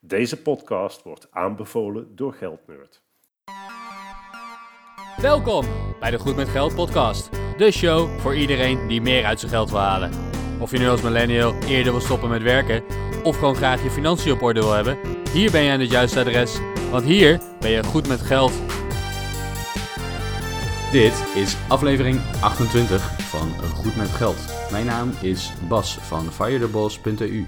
Deze podcast wordt aanbevolen door Geldnerd. Welkom bij de Goed met Geld podcast. De show voor iedereen die meer uit zijn geld wil halen. Of je nu als millennial eerder wil stoppen met werken of gewoon graag je financiën op orde wil hebben, hier ben je aan het juiste adres, want hier ben je goed met geld. Dit is aflevering 28 van Goed met Geld. Mijn naam is Bas van firetheboss.eu.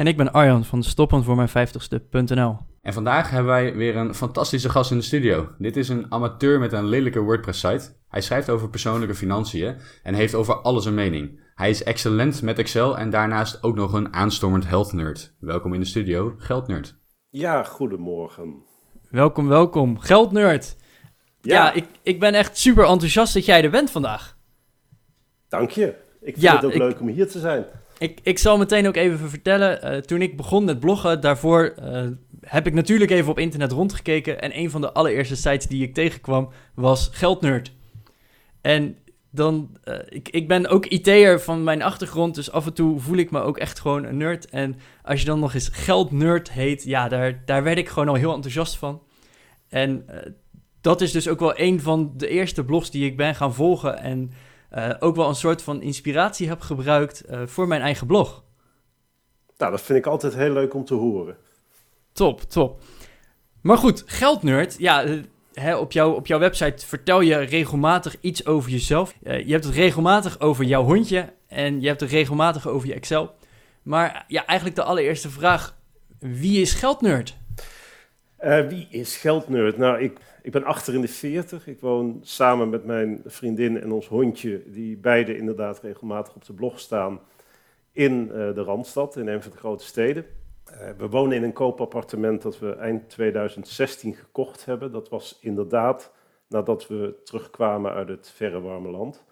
En ik ben Arjan van Stoppen voor mijn 50ste.nl. En vandaag hebben wij weer een fantastische gast in de studio. Dit is een amateur met een lelijke WordPress-site. Hij schrijft over persoonlijke financiën en heeft over alles een mening. Hij is excellent met Excel en daarnaast ook nog een aanstormend health nerd. Welkom in de studio, Geldnerd. Ja, goedemorgen. Welkom, welkom. Geldnerd. Ja, ja ik, ik ben echt super enthousiast dat jij er bent vandaag. Dank je. Ik vind het ook leuk om hier te zijn. Ik, ik zal meteen ook even vertellen. Uh, toen ik begon met bloggen, daarvoor uh, heb ik natuurlijk even op internet rondgekeken. En een van de allereerste sites die ik tegenkwam was Geldnerd. En dan, uh, ik, ik ben ook IT'er van mijn achtergrond, dus af en toe voel ik me ook echt gewoon een nerd. En als je dan nog eens Geldnerd heet, ja, daar, daar werd ik gewoon al heel enthousiast van. En dat is dus ook wel een van de eerste blogs die ik ben gaan volgen. En uh, ook wel een soort van inspiratie heb gebruikt uh, voor mijn eigen blog. Nou, dat vind ik altijd heel leuk om te horen. Top, top. Maar goed, Geldnerd, ja, uh, hè, op, jou, op jouw website vertel je regelmatig iets over jezelf. je hebt het regelmatig over jouw hondje en je hebt het regelmatig over je Excel. Maar ja, eigenlijk de allereerste vraag, wie is Geldnerd? wie is Geldnerd? Nou, ik ik ben achter in de 40. Ik woon samen met mijn vriendin en ons hondje, die beide inderdaad regelmatig op de blog staan, in uh, de Randstad, in een van de grote steden. Uh, we wonen in een koopappartement dat we eind 2016 gekocht hebben. Dat was inderdaad nadat we terugkwamen uit het verre warme land,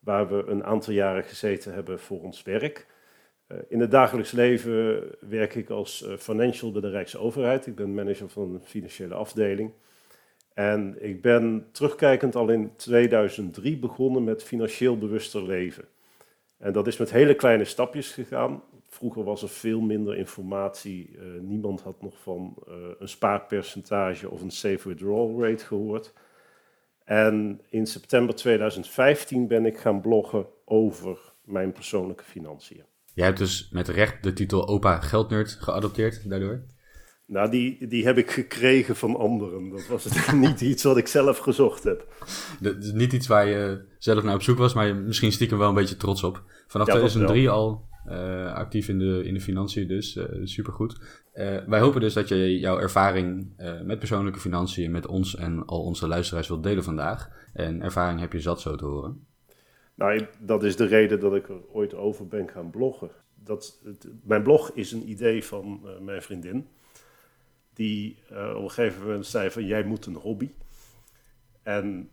waar we een aantal jaren gezeten hebben voor ons werk. Uh, in het dagelijks leven werk ik als financial bij de Rijksoverheid. Ik ben manager van een financiële afdeling. En ik ben terugkijkend al in 2003 begonnen met financieel bewuster leven. En dat is met hele kleine stapjes gegaan. Vroeger was er veel minder informatie. Uh, niemand had nog van uh, een spaarpercentage of een safe withdrawal rate gehoord. En in september 2015 ben ik gaan bloggen over mijn persoonlijke financiën. Jij hebt dus met recht de titel Opa Geldnerd geadopteerd daardoor? Nou, die, die heb ik gekregen van anderen. Dat was niet iets wat ik zelf gezocht heb. Dat is niet iets waar je zelf naar op zoek was, maar je misschien stiekem wel een beetje trots op. Vanaf 2003 al uh, actief in de, in de financiën, dus uh, supergoed. Uh, wij hopen dus dat je jouw ervaring met persoonlijke financiën met ons en al onze luisteraars wilt delen vandaag. En ervaring heb je zat zo te horen. Nou, dat is de reden dat ik er ooit over ben gaan bloggen. Dat, het, mijn blog is een idee van mijn vriendin die uh, op een gegeven moment zei van jij moet een hobby. En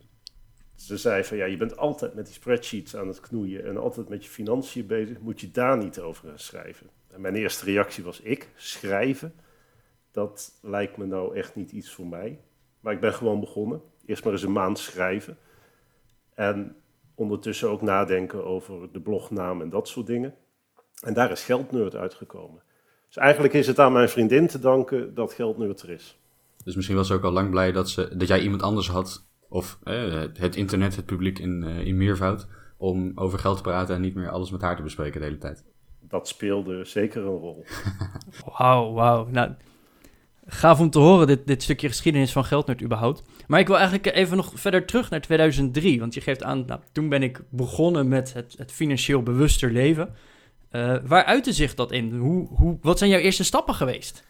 ze zei van ja, je bent altijd met die spreadsheets aan het knoeien en altijd met je financiën bezig, moet je daar niet over gaan schrijven. En mijn eerste reactie was ik, schrijven, dat lijkt me nou echt niet iets voor mij. Maar ik ben gewoon begonnen. Eerst maar eens een maand schrijven. En ondertussen ook nadenken over de blognaam en dat soort dingen. En daar is Geldnerd uitgekomen. Dus eigenlijk is het aan mijn vriendin te danken dat geld nu er is. Dus misschien was ze ook al lang blij dat, ze, dat jij iemand anders had, of eh, het internet, het publiek in, uh, in meervoud, om over geld te praten en niet meer alles met haar te bespreken de hele tijd. Dat speelde zeker een rol. Wauw, wauw. Nou, gaaf om te horen, dit, dit stukje geschiedenis van Geldnerd überhaupt. Maar ik wil eigenlijk even nog verder terug naar 2003. Want je geeft aan, nou, toen ben ik begonnen met het, het financieel bewuster leven. Uh, waar uitte zich dat in? Hoe, hoe, wat zijn jouw eerste stappen geweest?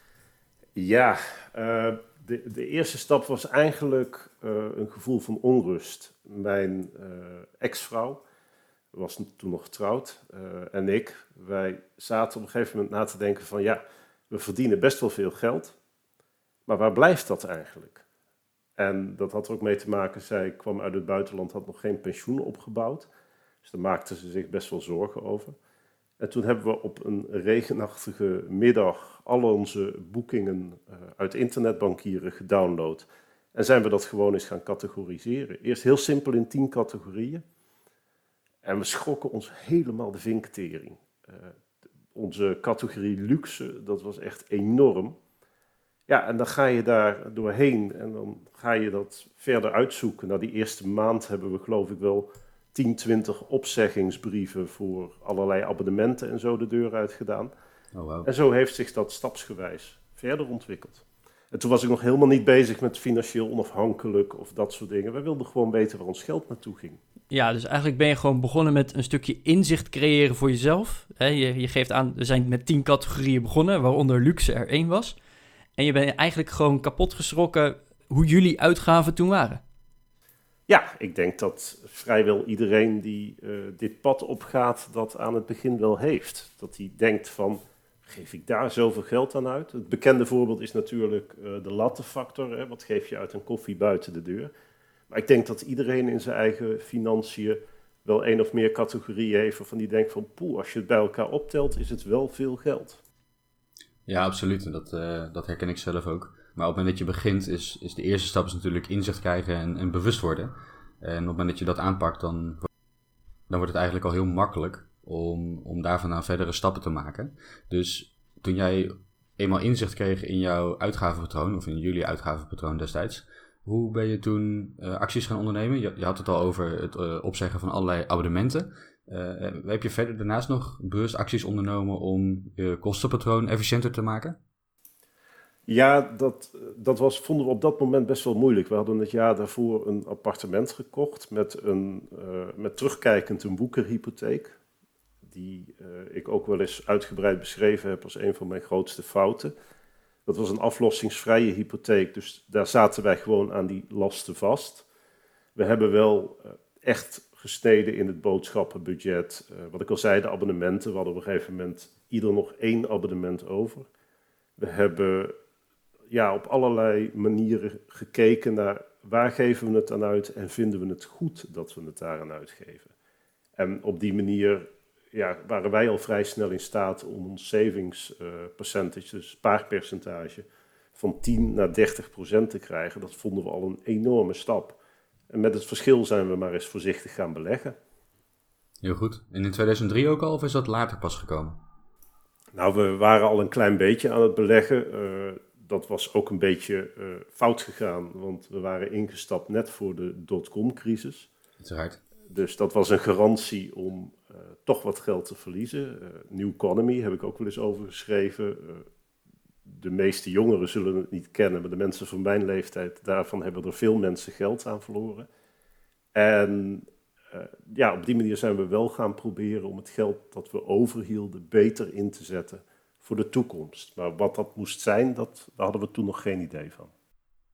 Ja, uh, de, de, eerste stap was eigenlijk uh, een gevoel van onrust. Mijn ex-vrouw was toen nog getrouwd en ik, wij zaten op een gegeven moment na te denken van ja, we verdienen best wel veel geld, maar waar blijft dat eigenlijk? En dat had er ook mee te maken, zij kwam uit het buitenland, had nog geen pensioen opgebouwd. Dus daar maakte ze zich best wel zorgen over. En toen hebben we op een regenachtige middag al onze boekingen uh, uit internetbankieren gedownload. En zijn we dat gewoon eens gaan categoriseren. Eerst heel simpel in tien categorieën. En we schrokken ons helemaal de vinktering. Uh, onze categorie luxe, dat was echt enorm. Ja, en dan ga je daar doorheen en dan ga je dat verder uitzoeken. Na die eerste maand hebben we geloof ik wel 10, 20 opzeggingsbrieven voor allerlei abonnementen en zo de deur uitgedaan. Oh, wow. En zo heeft zich dat stapsgewijs verder ontwikkeld. En toen was ik nog helemaal niet bezig met financieel onafhankelijk of dat soort dingen. We wilden gewoon weten waar ons geld naartoe ging. Ja, dus eigenlijk ben je gewoon begonnen met een stukje inzicht creëren voor jezelf. je, je geeft aan, we zijn met tien categorieën begonnen, waaronder luxe er één was. En je bent eigenlijk gewoon kapot geschrokken hoe jullie uitgaven toen waren. Ja, ik denk dat vrijwel iedereen die uh, dit pad opgaat, dat aan het begin wel heeft. Dat hij denkt van, geef ik daar zoveel geld aan uit? Het bekende voorbeeld is natuurlijk uh, de lattenfactor. Hè? Wat geef je uit een koffie buiten de deur? Maar ik denk dat iedereen in zijn eigen financiën wel één of meer categorieën heeft waarvan die denkt van, poeh, als je het bij elkaar optelt, is het wel veel geld. Ja, absoluut. Dat, uh, dat herken ik zelf ook. Maar op het moment dat je begint, is, is de eerste stap is natuurlijk inzicht krijgen en, en bewust worden. En op het moment dat je dat aanpakt, dan, dan wordt het eigenlijk al heel makkelijk om, om daar vandaan verdere stappen te maken. Dus toen jij eenmaal inzicht kreeg in jouw uitgavenpatroon, of in jullie uitgavenpatroon destijds, hoe ben je toen uh, acties gaan ondernemen? Je, had het al over het uh, opzeggen van allerlei abonnementen. Uh, heb je verder daarnaast nog bewust acties ondernomen om je kostenpatroon efficiënter te maken? Ja, dat, dat was, vonden we op dat moment best wel moeilijk. We hadden het jaar daarvoor een appartement gekocht met, een, uh, met terugkijkend een boekerhypotheek. Die uh, ik ook wel eens uitgebreid beschreven heb als een van mijn grootste fouten. Dat was een aflossingsvrije hypotheek, dus daar zaten wij gewoon aan die lasten vast. We hebben wel uh, echt gesneden in het boodschappenbudget. wat ik al zei, de abonnementen. We hadden op een gegeven moment ieder nog één abonnement over. We hebben ja, op allerlei manieren gekeken naar waar geven we het aan uit en vinden we het goed dat we het daar aan uitgeven. En op die manier ja, waren wij al vrij snel in staat om ons savings uh, percentage, dus spaarpercentage, van 10 naar 30 procent te krijgen. Dat vonden we al een enorme stap. En met het verschil zijn we maar eens voorzichtig gaan beleggen. Heel goed. En in 2003 ook al, of is dat later pas gekomen? Nou, we waren al een klein beetje aan het beleggen. Uh, dat was ook een beetje uh, fout gegaan, want we waren ingestapt net voor de dotcom-crisis. Uiteraard. Dus dat was een garantie om uh, toch wat geld te verliezen. Uh, New Economy heb ik ook wel eens over geschreven. de meeste jongeren zullen het niet kennen, maar de mensen van mijn leeftijd, daarvan hebben er veel mensen geld aan verloren. En ja, op die manier zijn we wel gaan proberen om het geld dat we overhielden beter in te zetten voor de toekomst. Maar wat dat moest zijn, dat, daar hadden we toen nog geen idee van.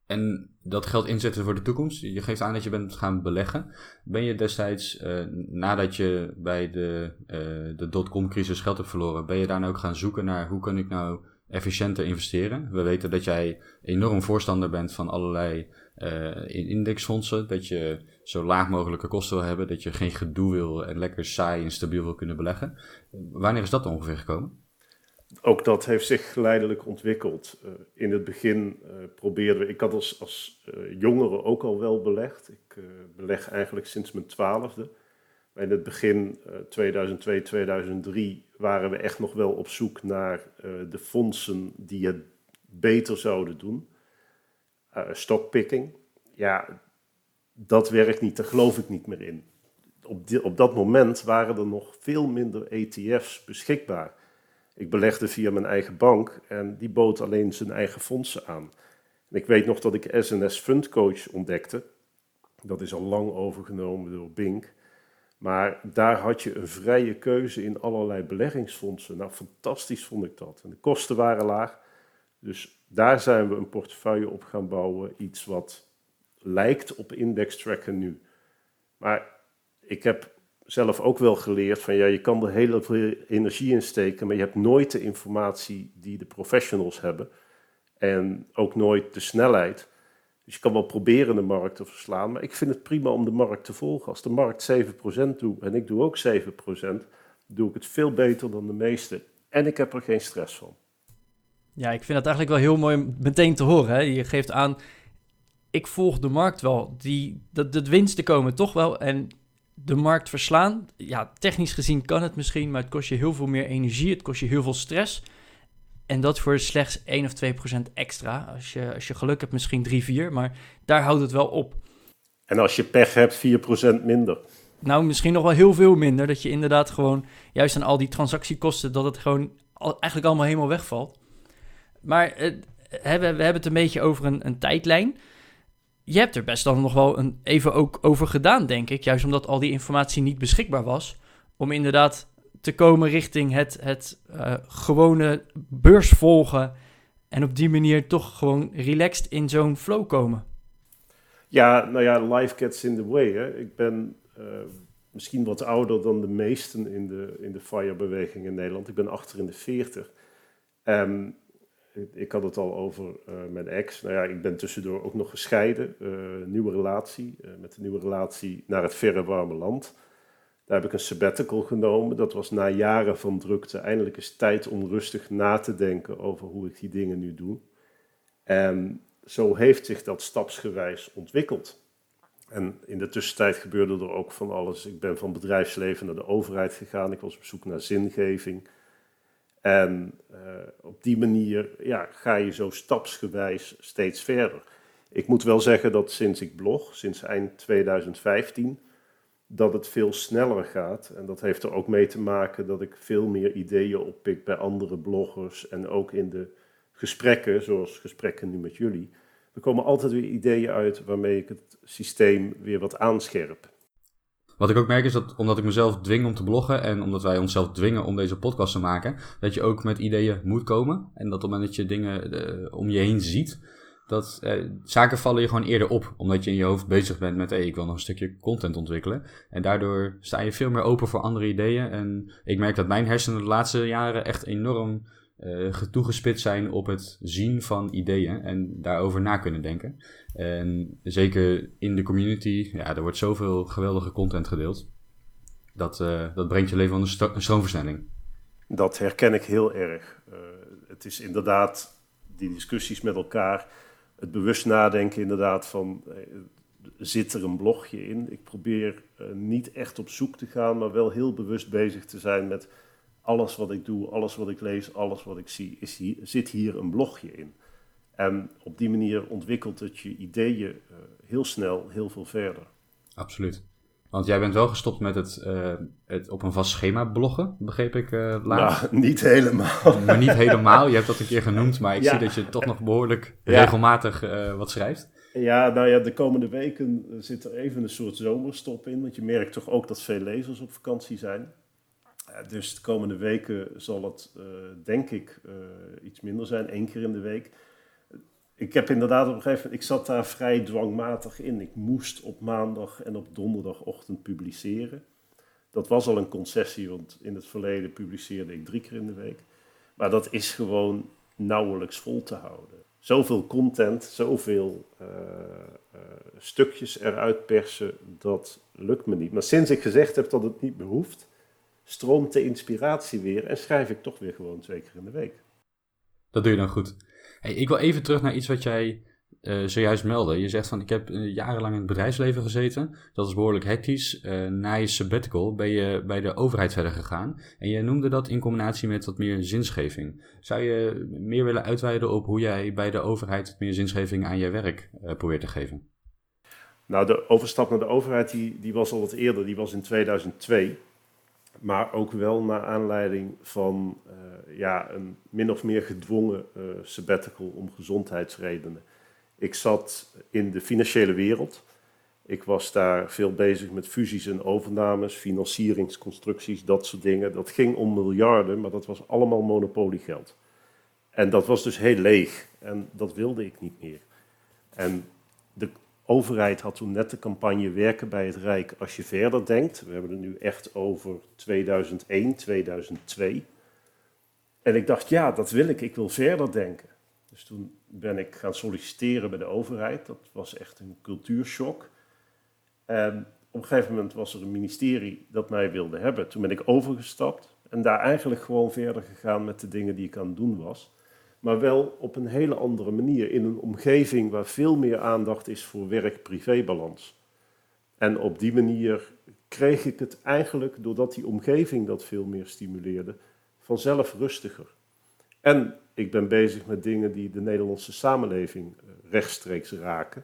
En dat geld inzetten voor de toekomst. Je geeft aan dat je bent gaan beleggen. Ben je destijds, uh, nadat je bij de, uh, de dotcom-crisis geld hebt verloren, ben je daar nou ook gaan zoeken naar hoe kan ik nou efficiënter investeren? We weten dat jij enorm voorstander bent van allerlei uh, indexfondsen. Dat je zo laag mogelijke kosten wil hebben. Dat je geen gedoe wil en lekker saai en stabiel wil kunnen beleggen. Wanneer is dat ongeveer gekomen? Ook dat heeft zich geleidelijk ontwikkeld. Uh, in het begin uh, probeerden we, ik had als, als uh, jongere ook al wel belegd. Ik beleg eigenlijk sinds mijn twaalfde. Maar in het begin 2002, 2003 waren we echt nog wel op zoek naar de fondsen die het beter zouden doen. stockpicking, ja, dat werkt niet, daar geloof ik niet meer in. Op, op dat moment waren er nog veel minder ETF's beschikbaar. Ik belegde via mijn eigen bank en die bood alleen zijn eigen fondsen aan. En ik weet nog dat ik SNS Fund Coach ontdekte. Dat is al lang overgenomen door Bink. Maar daar had je een vrije keuze in allerlei beleggingsfondsen. Nou, fantastisch vond ik dat. En de kosten waren laag. Dus daar zijn we een portefeuille op gaan bouwen. Iets wat lijkt op index tracker nu. Maar ik heb zelf ook wel geleerd van ja, je kan er heel veel energie in steken, maar je hebt nooit de informatie die de professionals hebben. En ook nooit de snelheid. Dus je kan wel proberen de markt te verslaan, maar ik vind het prima om de markt te volgen. Als de markt 7% doet en ik doe ook 7%, doe ik het veel beter dan de meesten. En ik heb er geen stress van. Ja, ik vind dat eigenlijk wel heel mooi meteen te horen. Hè? Je geeft aan, ik volg de markt wel. Die, dat, de winsten komen toch wel. En de markt verslaan. Ja, technisch gezien kan het misschien, maar het kost je heel veel meer energie. Het kost je heel veel stress. En dat voor slechts 1 of 2 procent extra. Als je, als je geluk hebt, misschien 3, 4. Maar daar houdt het wel op. En als je pech hebt, 4 procent minder. Nou, misschien nog wel heel veel minder. Dat je inderdaad gewoon, juist aan al die transactiekosten, dat het gewoon eigenlijk allemaal helemaal wegvalt. Maar we, we hebben het een beetje over een, een tijdlijn. Je hebt er best dan nog wel een, even ook over gedaan, denk ik. Juist omdat al die informatie niet beschikbaar was. Om inderdaad te komen richting het, het uh, gewone beursvolgen. En op die manier toch gewoon relaxed in zo'n flow komen. Ja, nou ja, life gets in the way. Hè. Ik ben uh, misschien wat ouder dan de meesten in de, in de FIRE-beweging in Nederland. Ik ben achter in de 40. Um, ik had het al over uh, mijn ex. Nou ja, ik ben tussendoor ook nog gescheiden. Uh, nieuwe relatie. Uh, met een nieuwe relatie naar het verre warme land. Daar heb ik een sabbatical genomen. Dat was na jaren van drukte. Eindelijk is tijd om rustig na te denken over hoe ik die dingen nu doe. En zo heeft zich dat stapsgewijs ontwikkeld. En in de tussentijd gebeurde er ook van alles. Ik ben van bedrijfsleven naar de overheid gegaan. Ik was op zoek naar zingeving. En uh, op die manier ja, ga je zo stapsgewijs steeds verder. Ik moet wel zeggen dat sinds ik blog, sinds eind 2015, dat het veel sneller gaat. En dat heeft er ook mee te maken dat ik veel meer ideeën oppik bij andere bloggers en ook in de gesprekken, zoals gesprekken nu met jullie. Er komen altijd weer ideeën uit waarmee ik het systeem weer wat aanscherp. Wat ik ook merk is dat omdat ik mezelf dwing om te bloggen en omdat wij onszelf dwingen om deze podcast te maken, dat je ook met ideeën moet komen. En dat op het moment dat je dingen uh, om je heen ziet, dat uh, zaken vallen je gewoon eerder op. Omdat je in je hoofd bezig bent met, hey, ik wil nog een stukje content ontwikkelen. En daardoor sta je veel meer open voor andere ideeën. En ik merk dat mijn hersenen de laatste jaren echt enorm uh, toegespitst zijn op het zien van ideeën en daarover na kunnen denken. En zeker in de community, ja, er wordt zoveel geweldige content gedeeld. Dat, uh, dat brengt je leven onder een, stroomversnelling. Dat herken ik heel erg. Uh, het is inderdaad die discussies met elkaar, het bewust nadenken inderdaad van, zit er een blogje in? Ik probeer niet echt op zoek te gaan, maar wel heel bewust bezig te zijn met alles wat ik doe, alles wat ik lees, alles wat ik zie, is hier, zit hier een blogje in. En op die manier ontwikkelt het je ideeën uh, heel snel heel veel verder. Absoluut. Want jij bent wel gestopt met het, uh, het op een vast schema bloggen, begreep ik uh, laatst. Nou, niet helemaal. maar niet helemaal. Je hebt dat een keer genoemd, maar ik ja. zie dat je toch nog behoorlijk ja. regelmatig wat schrijft. Ja, nou ja, de komende weken zit er even een soort zomerstop in. Want je merkt toch ook dat veel lezers op vakantie zijn dus de komende weken zal het, uh, denk ik, uh, iets minder zijn, één keer in de week. Ik heb inderdaad op een gegeven moment, ik zat daar vrij dwangmatig in. Ik moest op maandag en op donderdagochtend publiceren. Dat was al een concessie, want in het verleden publiceerde ik drie keer in de week. Maar dat is gewoon nauwelijks vol te houden. Zoveel content, zoveel uh, stukjes eruit persen, dat lukt me niet. Maar sinds ik gezegd heb dat het niet meer hoeft, stroomt de inspiratie weer en schrijf ik toch weer gewoon twee keer in de week. Dat doe je dan goed. Hey, ik wil even terug naar iets wat jij uh, zojuist meldde. Je zegt van ik heb uh, jarenlang in het bedrijfsleven gezeten. Dat is behoorlijk hectisch. Uh, na je sabbatical ben je bij de overheid verder gegaan. En je noemde dat in combinatie met wat meer zinsgeving. Zou je meer willen uitweiden op hoe jij bij de overheid meer zinsgeving aan je werk probeert te geven? Nou, de overstap naar de overheid die, die was al wat eerder. Die was in 2002 maar ook wel naar aanleiding van uh, ja, een min of meer gedwongen uh, sabbatical om gezondheidsredenen. Ik zat in de financiële wereld. Ik was daar veel bezig met fusies en overnames, financieringsconstructies, dat soort dingen. Dat ging om miljarden, maar dat was allemaal monopoliegeld. En dat was dus heel leeg en dat wilde ik niet meer. En de overheid had toen net de campagne Werken bij het Rijk als je verder denkt. We hebben het nu echt over 2001, 2002. En ik dacht, ja, dat wil ik. Ik wil verder denken. Dus toen ben ik gaan solliciteren bij de overheid. Dat was echt een cultuurshock. En op een gegeven moment was er een ministerie dat mij wilde hebben. Toen ben ik overgestapt en daar eigenlijk gewoon verder gegaan met de dingen die ik aan het doen was maar wel op een hele andere manier, in een omgeving waar veel meer aandacht is voor werk-privébalans. En op die manier kreeg ik het eigenlijk, doordat die omgeving dat veel meer stimuleerde, vanzelf rustiger. En ik ben bezig met dingen die de Nederlandse samenleving eh, rechtstreeks raken.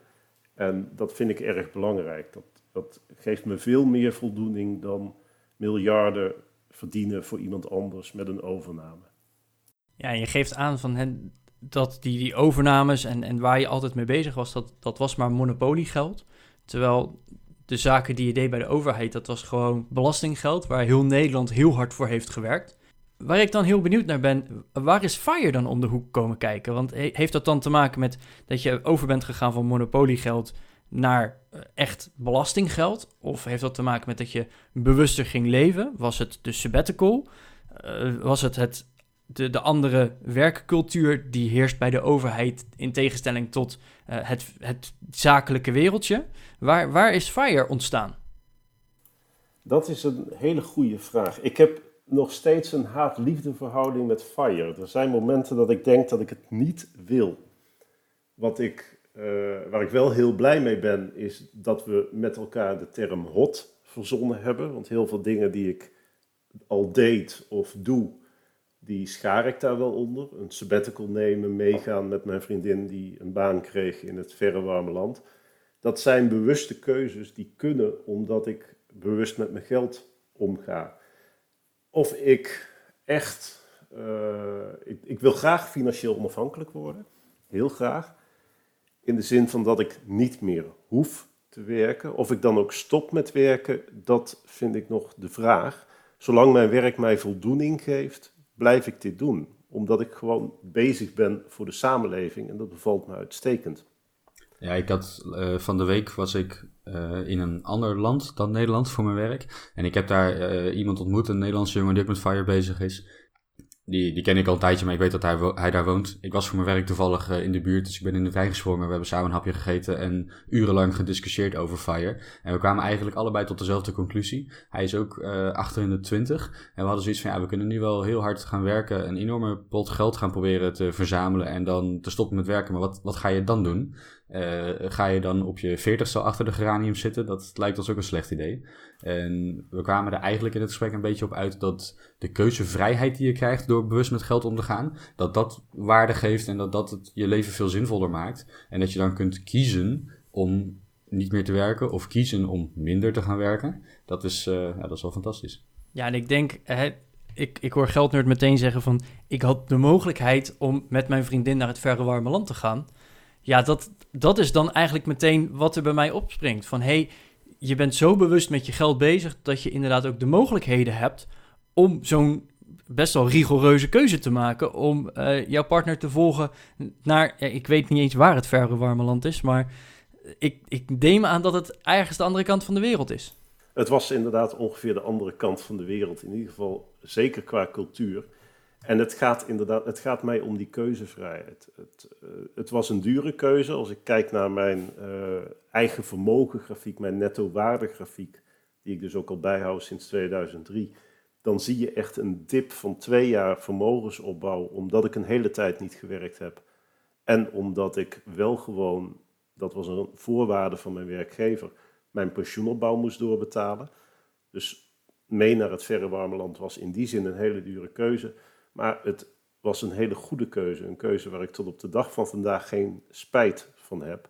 En dat vind ik erg belangrijk. Dat, dat geeft me veel meer voldoening dan miljarden verdienen voor iemand anders met een overname. Ja, je geeft aan van hen, dat die, die overnames en, en waar je altijd mee bezig was, dat, dat was maar monopoliegeld. Terwijl de zaken die je deed bij de overheid, dat was gewoon belastinggeld, waar heel Nederland heel hard voor heeft gewerkt. Waar ik dan heel benieuwd naar ben, waar is Fire dan om de hoek komen kijken? Want heeft dat dan te maken met dat je over bent gegaan van monopoliegeld naar eh, echt belastinggeld? Of heeft dat te maken met dat je bewuster ging leven? Was het de sabbatical? Uh, was het, het de, de andere werkcultuur die heerst bij de overheid in tegenstelling tot uh, het, het zakelijke wereldje? Waar, waar is FIRE ontstaan? Dat is een hele goede vraag. Ik heb nog steeds een haat-liefde verhouding met FIRE. Er zijn momenten dat ik denk dat ik het niet wil. Wat ik, uh, waar ik wel heel blij mee ben, is dat we met elkaar de term hot verzonnen hebben. Want heel veel dingen die ik al deed of doe, die schaar ik daar wel onder. Een sabbatical nemen, meegaan met mijn vriendin die een baan kreeg in het verre warme land. Dat zijn bewuste keuzes die kunnen omdat ik bewust met mijn geld omga. Of ik echt, uh, ik, ik, wil graag financieel onafhankelijk worden, heel graag. In de zin van dat ik niet meer hoef te werken. Of ik dan ook stop met werken, dat vind ik nog de vraag. Zolang mijn werk mij voldoening geeft, blijf ik dit doen. Omdat ik gewoon bezig ben voor de samenleving en dat bevalt me uitstekend. Ja, ik had uh, van de week was ik uh, in een ander land dan Nederland voor mijn werk. En ik heb daar uh, iemand ontmoet, een Nederlandse jongen die ook met Fire bezig is. Die, die ken ik al een tijdje, maar ik weet dat hij, hij daar woont. Ik was voor mijn werk toevallig uh, in de buurt, dus ik ben in de trein gesprongen. We hebben samen een hapje gegeten en urenlang gediscussieerd over Fire. En we kwamen eigenlijk allebei tot dezelfde conclusie. Hij is ook uh, achter in de twintig. En we hadden zoiets van, ja, we kunnen nu wel heel hard gaan werken. Een enorme pot geld gaan proberen te verzamelen en dan te stoppen met werken. Maar wat, wat ga je dan doen? Uh, ga je dan op je veertigste achter de geranium zitten? Dat lijkt ons ook een slecht idee. En we kwamen er eigenlijk in het gesprek een beetje op uit dat de keuzevrijheid die je krijgt door bewust met geld om te gaan, dat dat waarde geeft en dat dat het je leven veel zinvoller maakt. En dat je dan kunt kiezen om niet meer te werken of kiezen om minder te gaan werken. Dat is, uh, ja, dat is wel fantastisch. Ja, en ik denk, hè, ik, ik hoor Geldnerd meteen zeggen van, ik had de mogelijkheid om met mijn vriendin naar het verre warme land te gaan. Ja, dat, dat is dan eigenlijk meteen wat er bij mij opspringt. Van, hey, je bent zo bewust met je geld bezig dat je inderdaad ook de mogelijkheden hebt om zo'n best wel rigoureuze keuze te maken om uh, jouw partner te volgen naar, ik weet niet eens waar het verre warme land is, maar ik, ik neem aan dat het ergens de andere kant van de wereld is. Het was inderdaad ongeveer de andere kant van de wereld, in ieder geval zeker qua cultuur. En het gaat inderdaad, het gaat mij om die keuzevrijheid. Het, uh, het was een dure keuze. Als ik kijk naar mijn uh, eigen vermogengrafiek, mijn netto waardegrafiek, die ik dus ook al bijhoud sinds 2003, dan zie je echt een dip van twee jaar vermogensopbouw, omdat ik een hele tijd niet gewerkt heb. En omdat ik wel gewoon, dat was een voorwaarde van mijn werkgever, mijn pensioenopbouw moest doorbetalen. Dus mee naar het verre warme land was in die zin een hele dure keuze. Maar het was een hele goede keuze. Een keuze waar ik tot op de dag van vandaag geen spijt van heb.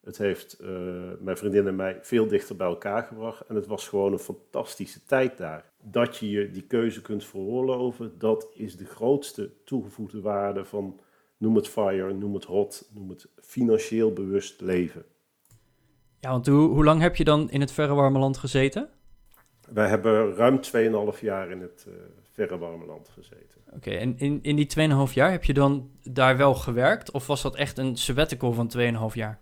Het heeft uh, mijn vriendin en mij veel dichter bij elkaar gebracht. En het was gewoon een fantastische tijd daar. Dat je je die keuze kunt veroorloven, dat is de grootste toegevoegde waarde van noem het fire, noem het hot, noem het financieel bewust leven. Ja, want hoe, hoe lang heb je dan in het verre warme land gezeten? Wij hebben ruim 2,5 jaar in het uh, verre warme land gezeten. Oké, en in, in die 2,5 jaar heb je dan daar wel gewerkt? Of was dat echt een sabbatical van 2,5 jaar?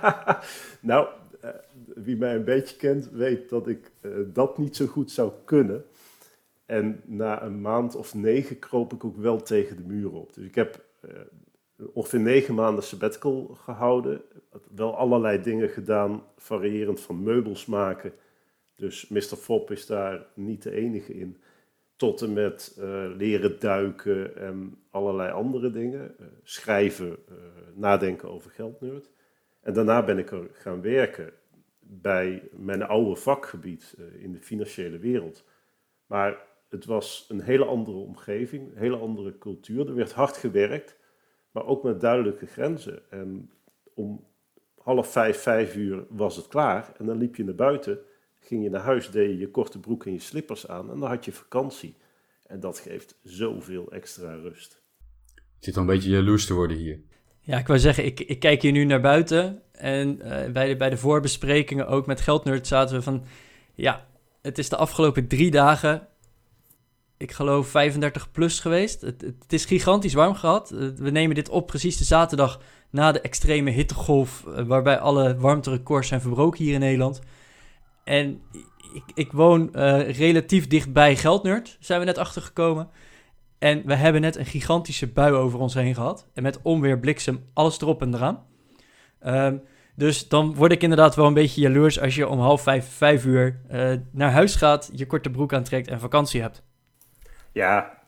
nou, uh, wie mij een beetje kent, weet dat ik uh, dat niet zo goed zou kunnen. En na een maand of negen kroop ik ook wel tegen de muur op. Dus ik heb ongeveer negen maanden sabbatical gehouden. Wel allerlei dingen gedaan, variërend van meubels maken. Dus Mr. Fop is daar niet de enige in tot en met uh, leren duiken en allerlei andere dingen. Uh, schrijven, uh, nadenken over geldnerd. En daarna ben ik er gaan werken bij mijn oude vakgebied in de financiële wereld. Maar het was een hele andere omgeving, een hele andere cultuur. Er werd hard gewerkt, maar ook met duidelijke grenzen. En om half vijf, vijf uur was het klaar. En dan liep je naar buiten, ging je naar huis, deed je je korte broek en je slippers aan. En dan had je vakantie. En dat geeft zoveel extra rust. Je zit al een beetje jaloers te worden hier. Ja, ik wou zeggen, ik, ik kijk hier nu naar buiten. En uh, bij, de, bij de voorbesprekingen, ook met Geldnerd, zaten we van... Ja, het is de afgelopen drie dagen, ik geloof 35 plus geweest. Het, het, is gigantisch warm gehad. Eh, we nemen dit op precies de zaterdag na de extreme hittegolf... Uh, waarbij alle warmterecords zijn verbroken hier in Nederland. En ik, ik woon relatief dichtbij Geldnerd, zijn we net achtergekomen... En we hebben net een gigantische bui over ons heen gehad. En met onweer, bliksem, alles erop en eraan. Um, dus dan word ik inderdaad wel een beetje jaloers als je om half vijf, vijf uur uh, naar huis gaat, je korte broek aantrekt en vakantie hebt. Ja,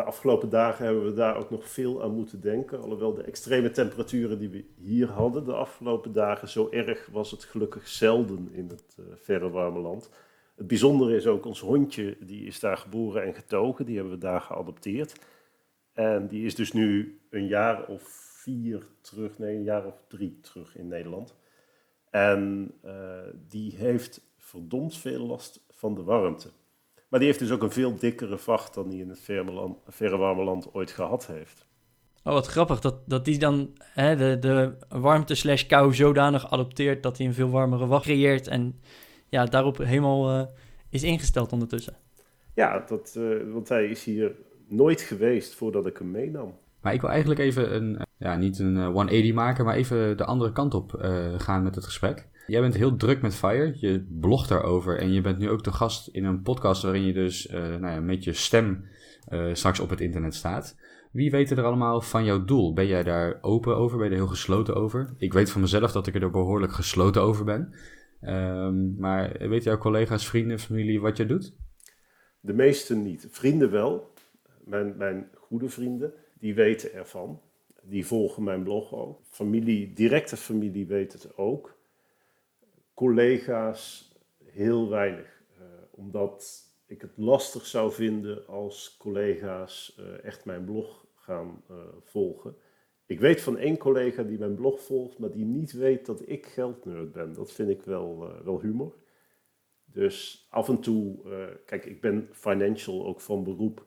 de afgelopen dagen hebben we daar ook nog veel aan moeten denken. Alhoewel de extreme temperaturen die we hier hadden de afgelopen dagen, zo erg was het gelukkig zelden in het uh, verre warme land. Het bijzondere is ook, ons hondje, die is daar geboren en getogen. Die hebben we daar geadopteerd. En die is dus nu een jaar of vier terug, nee, een jaar of drie terug in Nederland. En uh, die heeft verdomd veel last van de warmte. Maar die heeft dus ook een veel dikkere vacht dan die in het verre, warme land ooit gehad heeft. Oh, wat grappig dat, dat die dan hè, de, de warmte slash kou zodanig adopteert dat hij een veel warmere wacht creëert en ja, daarop helemaal uh, is ingesteld ondertussen. Ja, dat, uh, want hij is hier nooit geweest voordat ik hem meenam. Maar ik wil eigenlijk even een, ja, niet een 180 eh, maken, maar even de andere kant op uh, gaan met het gesprek. Jij bent heel druk met Fire, je blogt daarover en je bent nu ook de gast in een podcast waarin je dus uh, nou ja, met je stem straks op het internet staat. Wie weet er allemaal van jouw doel? Ben jij daar open over? Ben je er heel gesloten over? Ik weet van mezelf dat ik er behoorlijk gesloten over ben. Um, maar weten jouw collega's, vrienden, familie wat je doet? De meesten niet. Vrienden wel. Mijn, mijn goede vrienden, die weten ervan. Die volgen mijn blog ook. Familie, directe familie weet het ook. Collega's heel weinig. Uh, omdat ik het lastig zou vinden als collega's uh, echt mijn blog gaan uh, volgen. Ik weet van één collega die mijn blog volgt, maar die niet weet dat ik geldnerd ben. Dat vind ik wel, wel humor. Dus af en toe, kijk, ik ben financial ook van beroep.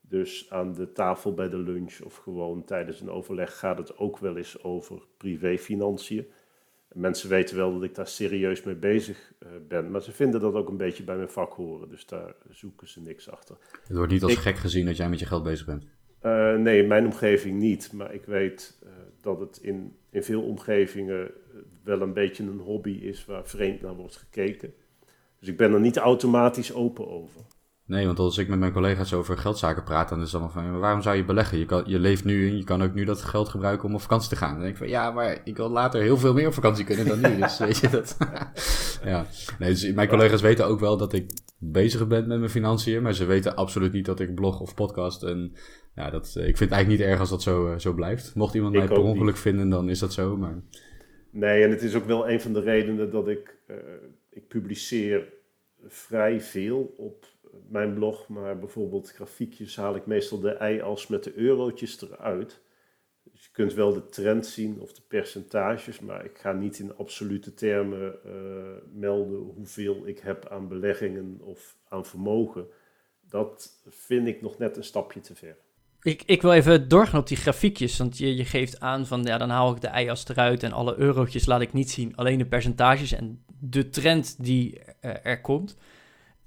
Dus aan de tafel bij de lunch of gewoon tijdens een overleg gaat het ook wel eens over privéfinanciën. Mensen weten wel dat ik daar serieus mee bezig uh, ben, maar ze vinden dat ook een beetje bij mijn vak horen. Dus daar zoeken ze niks achter. Het wordt niet als ik, gek gezien dat jij met je geld bezig bent. Uh, nee, in mijn omgeving niet. Maar ik weet uh, dat het in, in veel omgevingen wel een beetje een hobby is waar vreemd naar wordt gekeken. Dus ik ben er niet automatisch open over. Nee, want als ik met mijn collega's over geldzaken praat, dan is het allemaal van, waarom zou je beleggen? Je, kan, je leeft nu en je kan ook nu dat geld gebruiken om op vakantie te gaan. Dan denk ik van, ja, maar ik wil later heel veel meer op vakantie kunnen dan nu. Dus weet je dat. ja, nee, dus mijn collega's weten ook wel dat ik bezig ben met mijn financiën, maar ze weten absoluut niet dat ik blog of podcast en ja, dat, eh, ik vind het eigenlijk niet erg als dat zo, uh, zo blijft. Mocht iemand mij per ongeluk niet. vinden, dan is dat zo. Maar... Nee, en het is ook wel een van de redenen dat ik, uh, ik publiceer vrij veel op mijn blog. Maar bijvoorbeeld grafiekjes haal ik meestal de i-as met de eurotjes eruit. Dus je kunt wel de trend zien of de percentages, maar ik ga niet in absolute termen uh, melden hoeveel ik heb aan beleggingen of aan vermogen. Dat vind ik nog net een stapje te ver. Ik, ik wil even doorgaan op die grafiekjes, want je, je geeft aan van ja, dan haal ik de i-as eruit en alle eurotjes laat ik niet zien, alleen de percentages en de trend die er, er komt.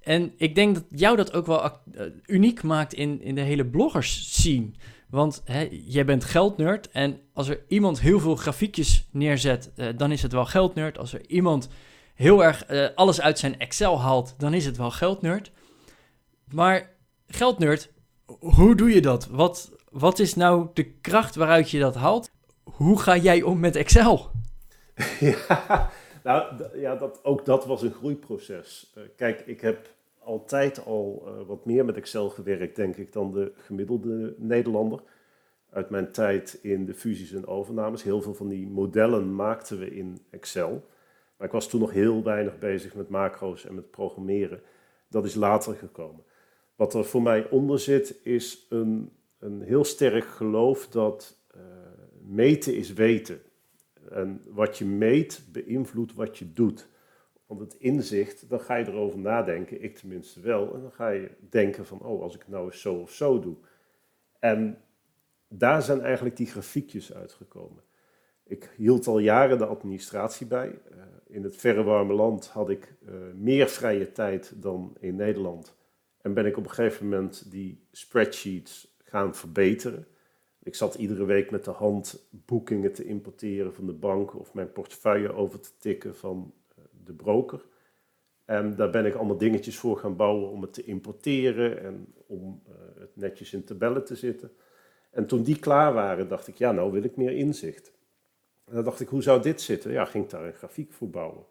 En ik denk dat jou dat ook wel uh, uniek maakt in, in de hele bloggers scene. Want hè, jij bent geldnerd en als er iemand heel veel grafiekjes neerzet, uh, dan is het wel geldnerd. Als er iemand heel erg uh, alles uit zijn Excel haalt, dan is het wel geldnerd. Maar geldnerd hoe doe je dat? Wat, wat is nou de kracht waaruit je dat haalt? Hoe ga jij om met Excel? ja, nou, ja dat, ook dat was een groeiproces. Uh, kijk, ik heb altijd al uh, wat meer met Excel gewerkt, denk ik, dan de gemiddelde Nederlander. Uit mijn tijd in de fusies en overnames. Heel veel van die modellen maakten we in Excel. Maar ik was toen nog heel weinig bezig met macro's en met programmeren. Dat is later gekomen. Wat er voor mij onder zit, is een, een heel sterk geloof dat uh, meten is weten. En wat je meet beïnvloedt wat je doet. Want het inzicht, dan ga je erover nadenken, ik tenminste wel. En dan ga je denken van, oh, als ik nou eens zo of zo doe. En daar zijn eigenlijk die grafiekjes uitgekomen. Ik hield al jaren de administratie bij. Uh, in het verre warme land had ik uh, meer vrije tijd dan in Nederland. En ben ik op een gegeven moment die spreadsheets gaan verbeteren. Ik zat iedere week met de hand boekingen te importeren van de bank of mijn portefeuille over te tikken van uh, de broker. En daar ben ik allemaal dingetjes voor gaan bouwen om het te importeren en om het netjes in tabellen te zitten. En toen die klaar waren, dacht ik, ja, nou wil ik meer inzicht. En dan dacht ik, hoe zou dit zitten? Ja, ging ik daar een grafiek voor bouwen.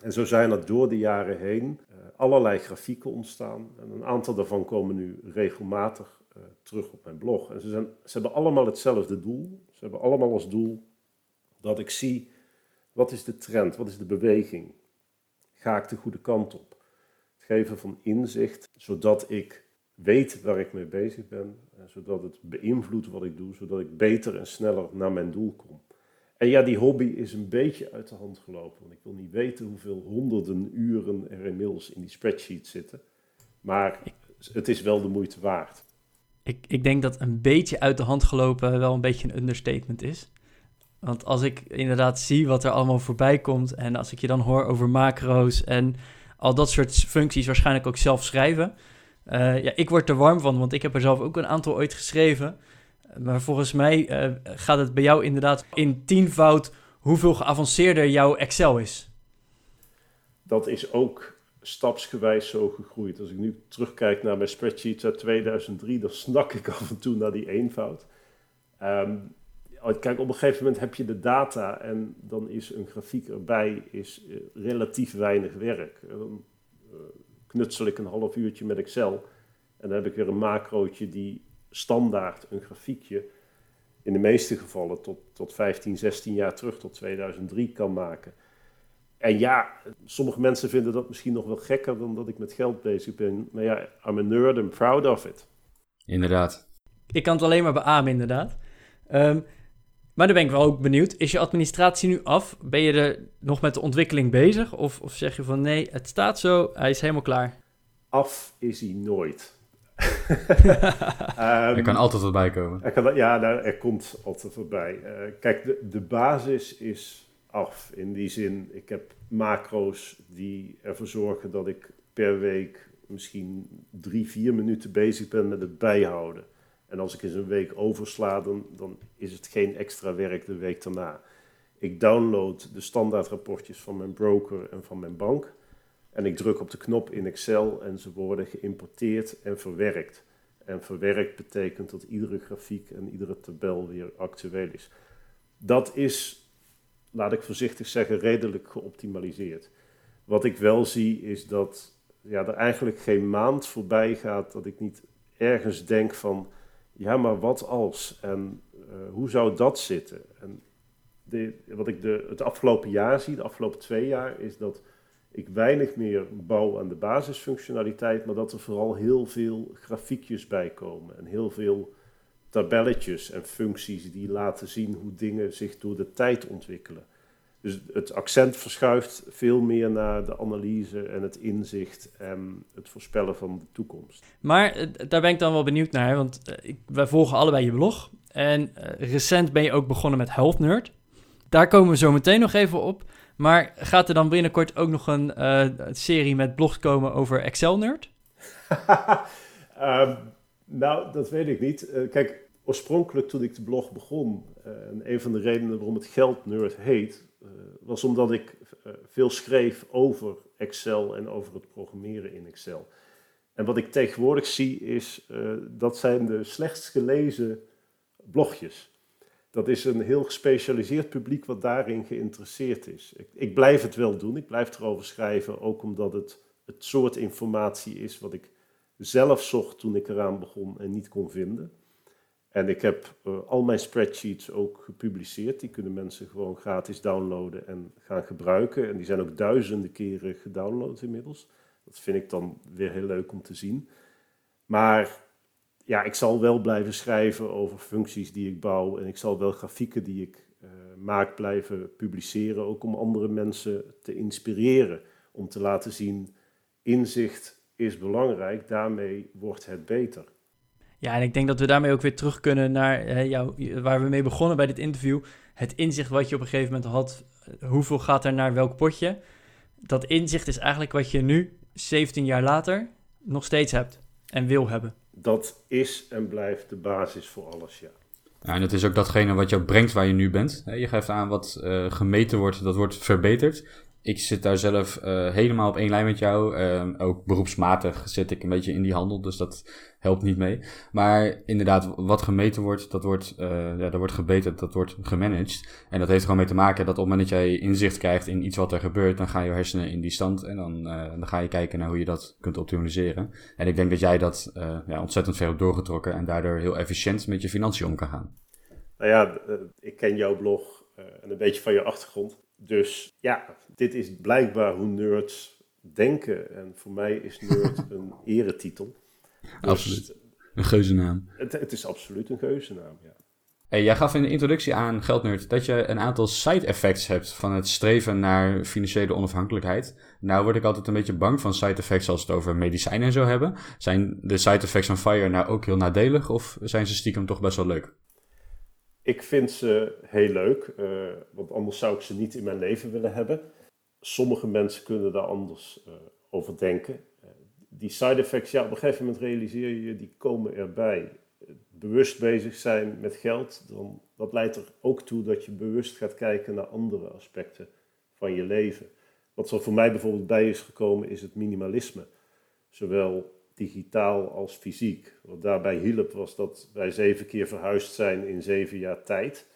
En zo zijn er door de jaren heen uh, allerlei grafieken ontstaan. En een aantal daarvan komen nu regelmatig uh, terug op mijn blog. En ze, zijn, ze hebben allemaal hetzelfde doel. Ze hebben allemaal als doel dat ik zie, wat is de trend, wat is de beweging? Ga ik de goede kant op? Het geven van inzicht, zodat ik weet waar ik mee bezig ben, zodat het beïnvloedt wat ik doe, zodat ik beter en sneller naar mijn doel kom. En ja, die hobby is een beetje uit de hand gelopen. Want ik wil niet weten hoeveel honderden uren er inmiddels in die spreadsheet zitten. Maar het is wel de moeite waard. Ik, ik denk dat een beetje uit de hand gelopen wel een beetje een understatement is. Want als ik inderdaad zie wat er allemaal voorbij komt en als ik je dan hoor over macro's en al dat soort functies waarschijnlijk ook zelf schrijven. Uh, ja, ik word er warm van, want ik heb er zelf ook een aantal ooit geschreven. Maar volgens mij uh, gaat het bij jou inderdaad in tienvoud hoeveel geavanceerder jouw Excel is. Dat is ook stapsgewijs zo gegroeid. Als ik nu terugkijk naar mijn spreadsheets uit 2003, dan snak ik af en toe naar die eenvoud. Um, kijk, op een gegeven moment heb je de data en dan is een grafiek erbij is, uh, relatief weinig werk. Dan uh, knutsel ik een half uurtje met Excel en dan heb ik weer een macrootje die standaard een grafiekje in de meeste gevallen tot, tot 15, 16 jaar terug, tot 2003 kan maken. En ja, sommige mensen vinden dat misschien nog wel gekker dan dat ik met geld bezig ben. Maar ja, I'm a nerd and proud of it. Inderdaad. Ik kan het alleen maar beamen, inderdaad. Um, maar dan ben ik wel ook benieuwd. Is je administratie nu af? Ben je er nog met de ontwikkeling bezig? Of, of zeg je van nee, het staat zo, hij is helemaal klaar? Af is hij nooit. um, er kan altijd wat bij komen. Er kan, ja, nou, er komt altijd voorbij. Uh, kijk, de, de basis is In die zin, ik heb macro's die ervoor zorgen dat ik per week misschien drie, vier minuten bezig ben met het bijhouden. En als ik eens een week oversla, dan, dan is het geen extra werk de week daarna. Ik download de standaardrapportjes van mijn broker en van mijn bank. En ik druk op de knop in Excel en ze worden geïmporteerd en verwerkt. En verwerkt betekent dat iedere grafiek en iedere tabel weer actueel is. Dat is, laat ik voorzichtig zeggen, redelijk geoptimaliseerd. Wat ik wel zie is dat ja, er eigenlijk geen maand voorbij gaat dat ik niet ergens denk van, ja, maar wat als? En uh, hoe zou dat zitten? En wat ik de, het afgelopen jaar zie, de afgelopen twee jaar, is dat ik weinig meer bouw aan de basisfunctionaliteit, maar dat er vooral heel veel grafiekjes bij komen en heel veel tabelletjes en functies die laten zien hoe dingen zich door de tijd ontwikkelen. Dus het accent verschuift veel meer naar de analyse en het inzicht en het voorspellen van de toekomst. Maar eh, daar ben ik dan wel benieuwd naar, want uh, ik, wij volgen allebei je blog. En uh, recent ben je ook begonnen met Health Nerd. Daar komen we zo meteen nog even op. Maar gaat er dan binnenkort ook nog een uh, serie met blogs komen over Excel Nerd? um, nou, dat weet ik niet. Uh, kijk, oorspronkelijk toen ik de blog begon, uh, en een van de redenen waarom het Geld Nerd heet, was omdat ik veel schreef over Excel en over het programmeren in Excel. En wat ik tegenwoordig zie is, dat zijn de slechtst gelezen blogjes dat is een heel gespecialiseerd publiek wat daarin geïnteresseerd is. Ik, ik, blijf het wel doen, ik blijf erover schrijven, ook omdat het het soort informatie is wat ik zelf zocht toen ik eraan begon en niet kon vinden. En ik heb uh, al mijn spreadsheets ook gepubliceerd. Die kunnen mensen gewoon gratis downloaden en gaan gebruiken. En die zijn ook duizenden keren gedownload inmiddels. Dat vind ik dan weer heel leuk om te zien. Maar ja, ik zal wel blijven schrijven over functies die ik bouw. En ik zal wel grafieken die ik uh, maak blijven publiceren. Ook om andere mensen te inspireren. Om te laten zien, inzicht is belangrijk. Daarmee wordt het beter. Ja, en ik denk dat we daarmee ook weer terug kunnen naar hè, jou, waar we mee begonnen bij dit interview. Het inzicht wat je op een gegeven moment had, hoeveel gaat er naar welk potje. Dat inzicht is eigenlijk wat je nu, 17 jaar later, nog steeds hebt en wil hebben. Dat is en blijft de basis voor alles, ja. Ja, en het is ook datgene wat jou brengt waar je nu bent. Je geeft aan wat uh, gemeten wordt, dat wordt verbeterd ik zit daar zelf uh, helemaal op één lijn met jou. Uh, ook beroepsmatig zit ik een beetje in die handel, dus dat helpt niet mee. Maar inderdaad, wat gemeten wordt, dat wordt, uh, ja, dat wordt gebeterd, dat wordt gemanaged. En dat heeft gewoon mee te maken dat op het moment dat jij inzicht krijgt in iets wat er gebeurt, dan gaan je hersenen in die stand en dan, dan ga je kijken naar hoe je dat kunt optimaliseren. En ik denk dat jij dat ja, ontzettend ver hebt doorgetrokken en daardoor heel efficiënt met je financiën om kan gaan. Nou ja, ik ken jouw blog en een beetje van je achtergrond. Dus ja, dit is blijkbaar hoe nerds denken. En voor mij is nerd een eretitel. Dus absoluut. Een geuzennaam. Het, het is absoluut een geuzennaam, ja. Hey, jij gaf in de introductie aan, Geldnerd, dat je een aantal side effects hebt van het streven naar financiële onafhankelijkheid. Nou word ik altijd een beetje bang van side effects als we het over medicijnen en zo hebben. Zijn de side effects van FIRE nou ook heel nadelig of zijn ze stiekem toch best wel leuk? Ik vind ze heel leuk, uh, want anders zou ik ze niet in mijn leven willen hebben. Sommige mensen kunnen daar anders uh, over denken. Uh, die side effects, ja, op een gegeven moment realiseer je, die komen erbij. Bewust bezig zijn met geld, dan, dat leidt er ook toe dat je bewust gaat kijken naar andere aspecten van je leven. Wat er voor mij bijvoorbeeld bij is gekomen, is het minimalisme. Zowel digitaal als fysiek. Wat daarbij hielp was dat wij zeven keer verhuisd zijn in zeven jaar tijd.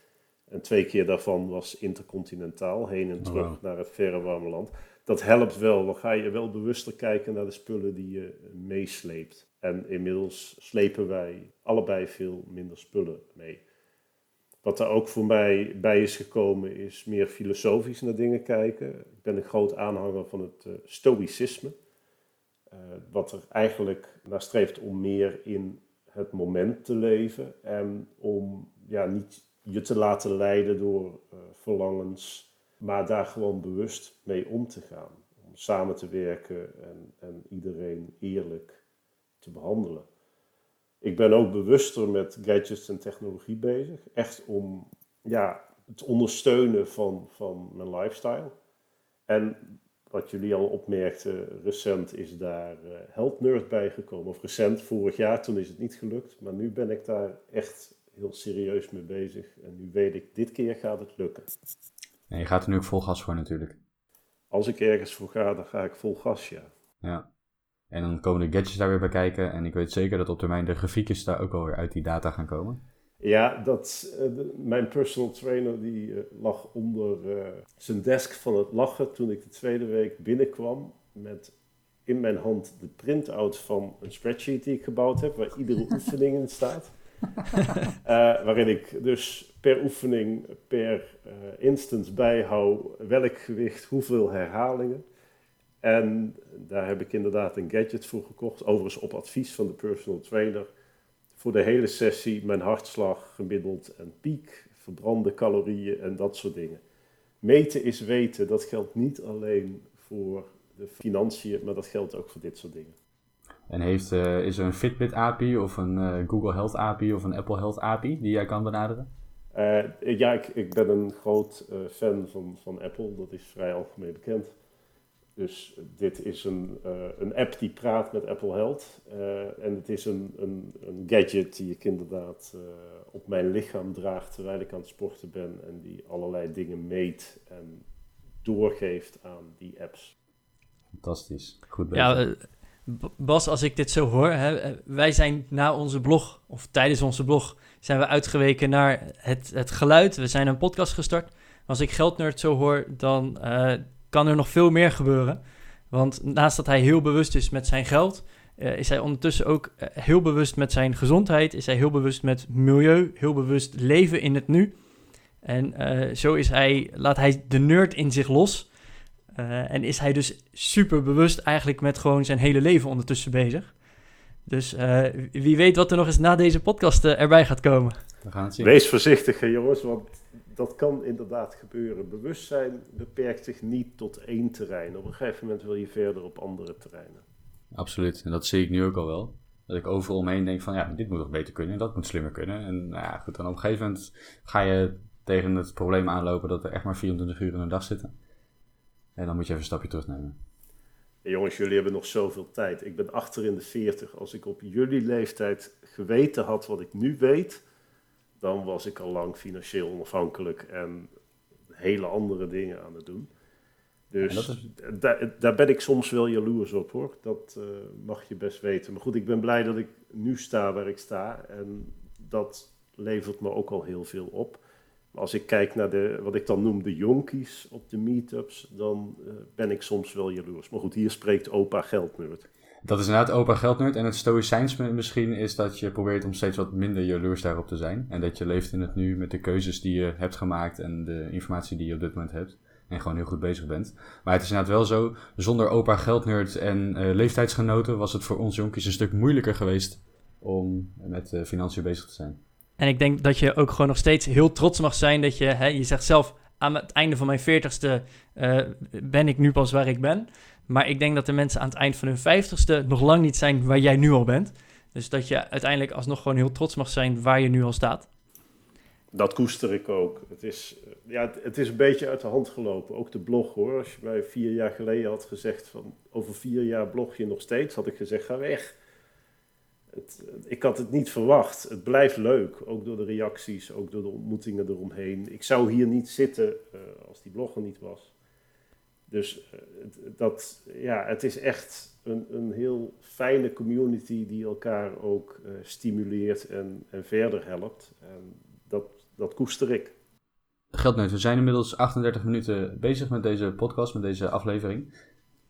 En twee keer daarvan was intercontinentaal, heen en oh, terug naar het verre warme land. Dat helpt wel, dan ga je wel bewuster kijken naar de spullen die je meesleept. En inmiddels slepen wij allebei veel minder spullen mee. Wat er ook voor mij bij is gekomen is meer filosofisch naar dingen kijken. Ik ben een groot aanhanger van het uh, stoïcisme. Eh, wat er eigenlijk naar streeft om meer in het moment te leven en om ja, niet je te laten leiden door uh, verlangens, maar daar gewoon bewust mee om te gaan. Om samen te werken en, en iedereen eerlijk te behandelen. Ik ben ook bewuster met gadgets en technologie bezig, echt om ja, het ondersteunen van, van mijn lifestyle. En wat jullie al opmerkten, recent is daar uh, Health Nerd bij gekomen. Of recent, vorig jaar, toen is het niet gelukt. Maar nu ben ik daar echt heel serieus mee bezig. En nu weet ik, dit keer gaat het lukken. En je gaat er nu ook vol gas voor natuurlijk. Als ik ergens voor ga, dan ga ik vol gas, ja. Ja. En dan komen de gadgets daar weer bij kijken. En ik weet zeker dat op termijn de grafiekjes daar ook alweer uit die data gaan komen. Ja, dat, uh, mijn personal trainer die uh, lag onder uh, zijn desk van het lachen toen ik de tweede week binnenkwam met in mijn hand de printout van een spreadsheet die ik gebouwd heb, waar iedere oefening in staat. waarin ik dus per oefening, per instance bijhoud welk gewicht, hoeveel herhalingen. En daar heb ik inderdaad een gadget voor gekocht, overigens op advies van de personal trainer voor de hele sessie mijn hartslag gemiddeld en piek, verbrande calorieën en dat soort dingen. Meten is weten, dat geldt niet alleen voor de financiën, maar dat geldt ook voor dit soort dingen. En heeft, uh, is er een Fitbit API of een uh, Google Health API of een Apple Health API die jij kan benaderen? Uh, ja, ik, ik, ben een groot fan van, van Apple, dat is vrij algemeen bekend. Dus dit is een, uh, een app die praat met Apple Health. Uh, en het is een, een, een, gadget die ik inderdaad uh, op mijn lichaam draag terwijl ik aan het sporten ben. En die allerlei dingen meet en doorgeeft aan die apps. Fantastisch. Goed bezig. Ja, Bas, als ik dit zo hoor, hè, wij zijn na onze blog, of tijdens onze blog, zijn we uitgeweken naar het, het geluid. We zijn een podcast gestart. Als ik Geldnerd zo hoor, dan kan er nog veel meer gebeuren. Want naast dat hij heel bewust is met zijn geld, uh, is hij ondertussen ook uh, heel bewust met zijn gezondheid, is hij heel bewust met milieu, heel bewust leven in het nu. En uh, zo is hij, laat hij de nerd in zich los. en is hij dus super bewust eigenlijk met gewoon zijn hele leven ondertussen bezig. Dus wie weet wat er nog eens na deze podcast erbij gaat komen. We gaan het zien. Wees voorzichtig, jongens, want dat kan inderdaad gebeuren. Bewustzijn beperkt zich niet tot één terrein. Op een gegeven moment wil je verder op andere terreinen. Absoluut, en dat zie ik nu ook al wel. Dat ik overal omheen denk van, ja, dit moet nog beter kunnen, dat moet slimmer kunnen. En nou ja, goed, dan op een gegeven moment ga je tegen het probleem aanlopen dat er echt maar 24 uur in een dag zitten. En dan moet je even een stapje terugnemen. jongens, jullie hebben nog zoveel tijd. Ik ben achter in de 40. Als ik op jullie leeftijd geweten had wat ik nu weet, dan was ik al lang financieel onafhankelijk en hele andere dingen aan het doen. Dus daar, daar ben ik soms wel jaloers op hoor. Dat uh, mag je best weten. Maar goed, ik ben blij dat ik nu sta waar ik sta. En dat levert me ook al heel veel op. Maar als ik kijk naar de, wat ik dan noem de jonkies op de meetups, dan uh, ben ik soms wel jaloers. Maar goed, hier spreekt opa Geldnerd. Dat is inderdaad opa geldnerd. En het stoïcijnsme misschien is dat je probeert om steeds wat minder jaloers daarop te zijn. En dat je leeft in het nu met de keuzes die je hebt gemaakt en de informatie die je op dit moment hebt. En gewoon heel goed bezig bent. Maar het is inderdaad wel zo, zonder opa geldnerd en uh, leeftijdsgenoten was het voor ons jonkies een stuk moeilijker geweest om met uh, financiën bezig te zijn. En ik denk dat je ook gewoon nog steeds heel trots mag zijn dat je, hè, je zegt zelf, aan het einde van mijn veertigste uh, ben ik nu pas waar ik ben. Maar ik denk dat de mensen aan het eind van hun vijftigste nog lang niet zijn waar jij nu al bent. Dus dat je uiteindelijk alsnog gewoon heel trots mag zijn waar je nu al staat. Dat koester ik ook. Het is, eh, ja, het, is een beetje uit de hand gelopen. Ook de blog hoor. Als je mij vier jaar geleden had gezegd van over vier jaar blog je nog steeds, had ik gezegd ga weg. Het, ik had het niet verwacht. Het blijft leuk. Ook door de reacties, ook door de ontmoetingen eromheen. Ik zou hier niet zitten uh, als die blog er niet was. Dus uh, dat, ja, het is echt een, een heel fijne community die elkaar ook uh, stimuleert en, en verder helpt. En dat, dat koester ik. Geldneut, we zijn inmiddels 38 minuten bezig met deze podcast, met deze aflevering.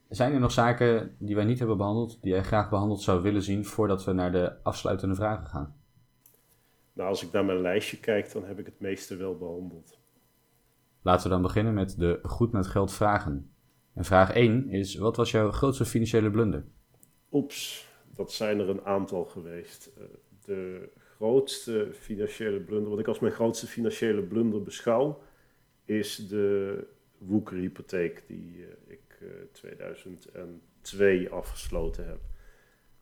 Zijn er nog zaken die wij niet hebben behandeld, die jij graag behandeld zou willen zien voordat we naar de afsluitende vragen gaan? Nou, als ik naar mijn lijstje kijk, dan heb ik het meeste wel behandeld. Laten we dan beginnen met de goed met geld vragen. En vraag 1 is, wat was jouw grootste financiële blunder? Oeps, dat zijn er een aantal geweest. Eh, de grootste financiële blunder, wat ik als mijn grootste financiële blunder beschouw, is de woekerhypotheek die eh, ik uh, eh, 2002 afgesloten heb.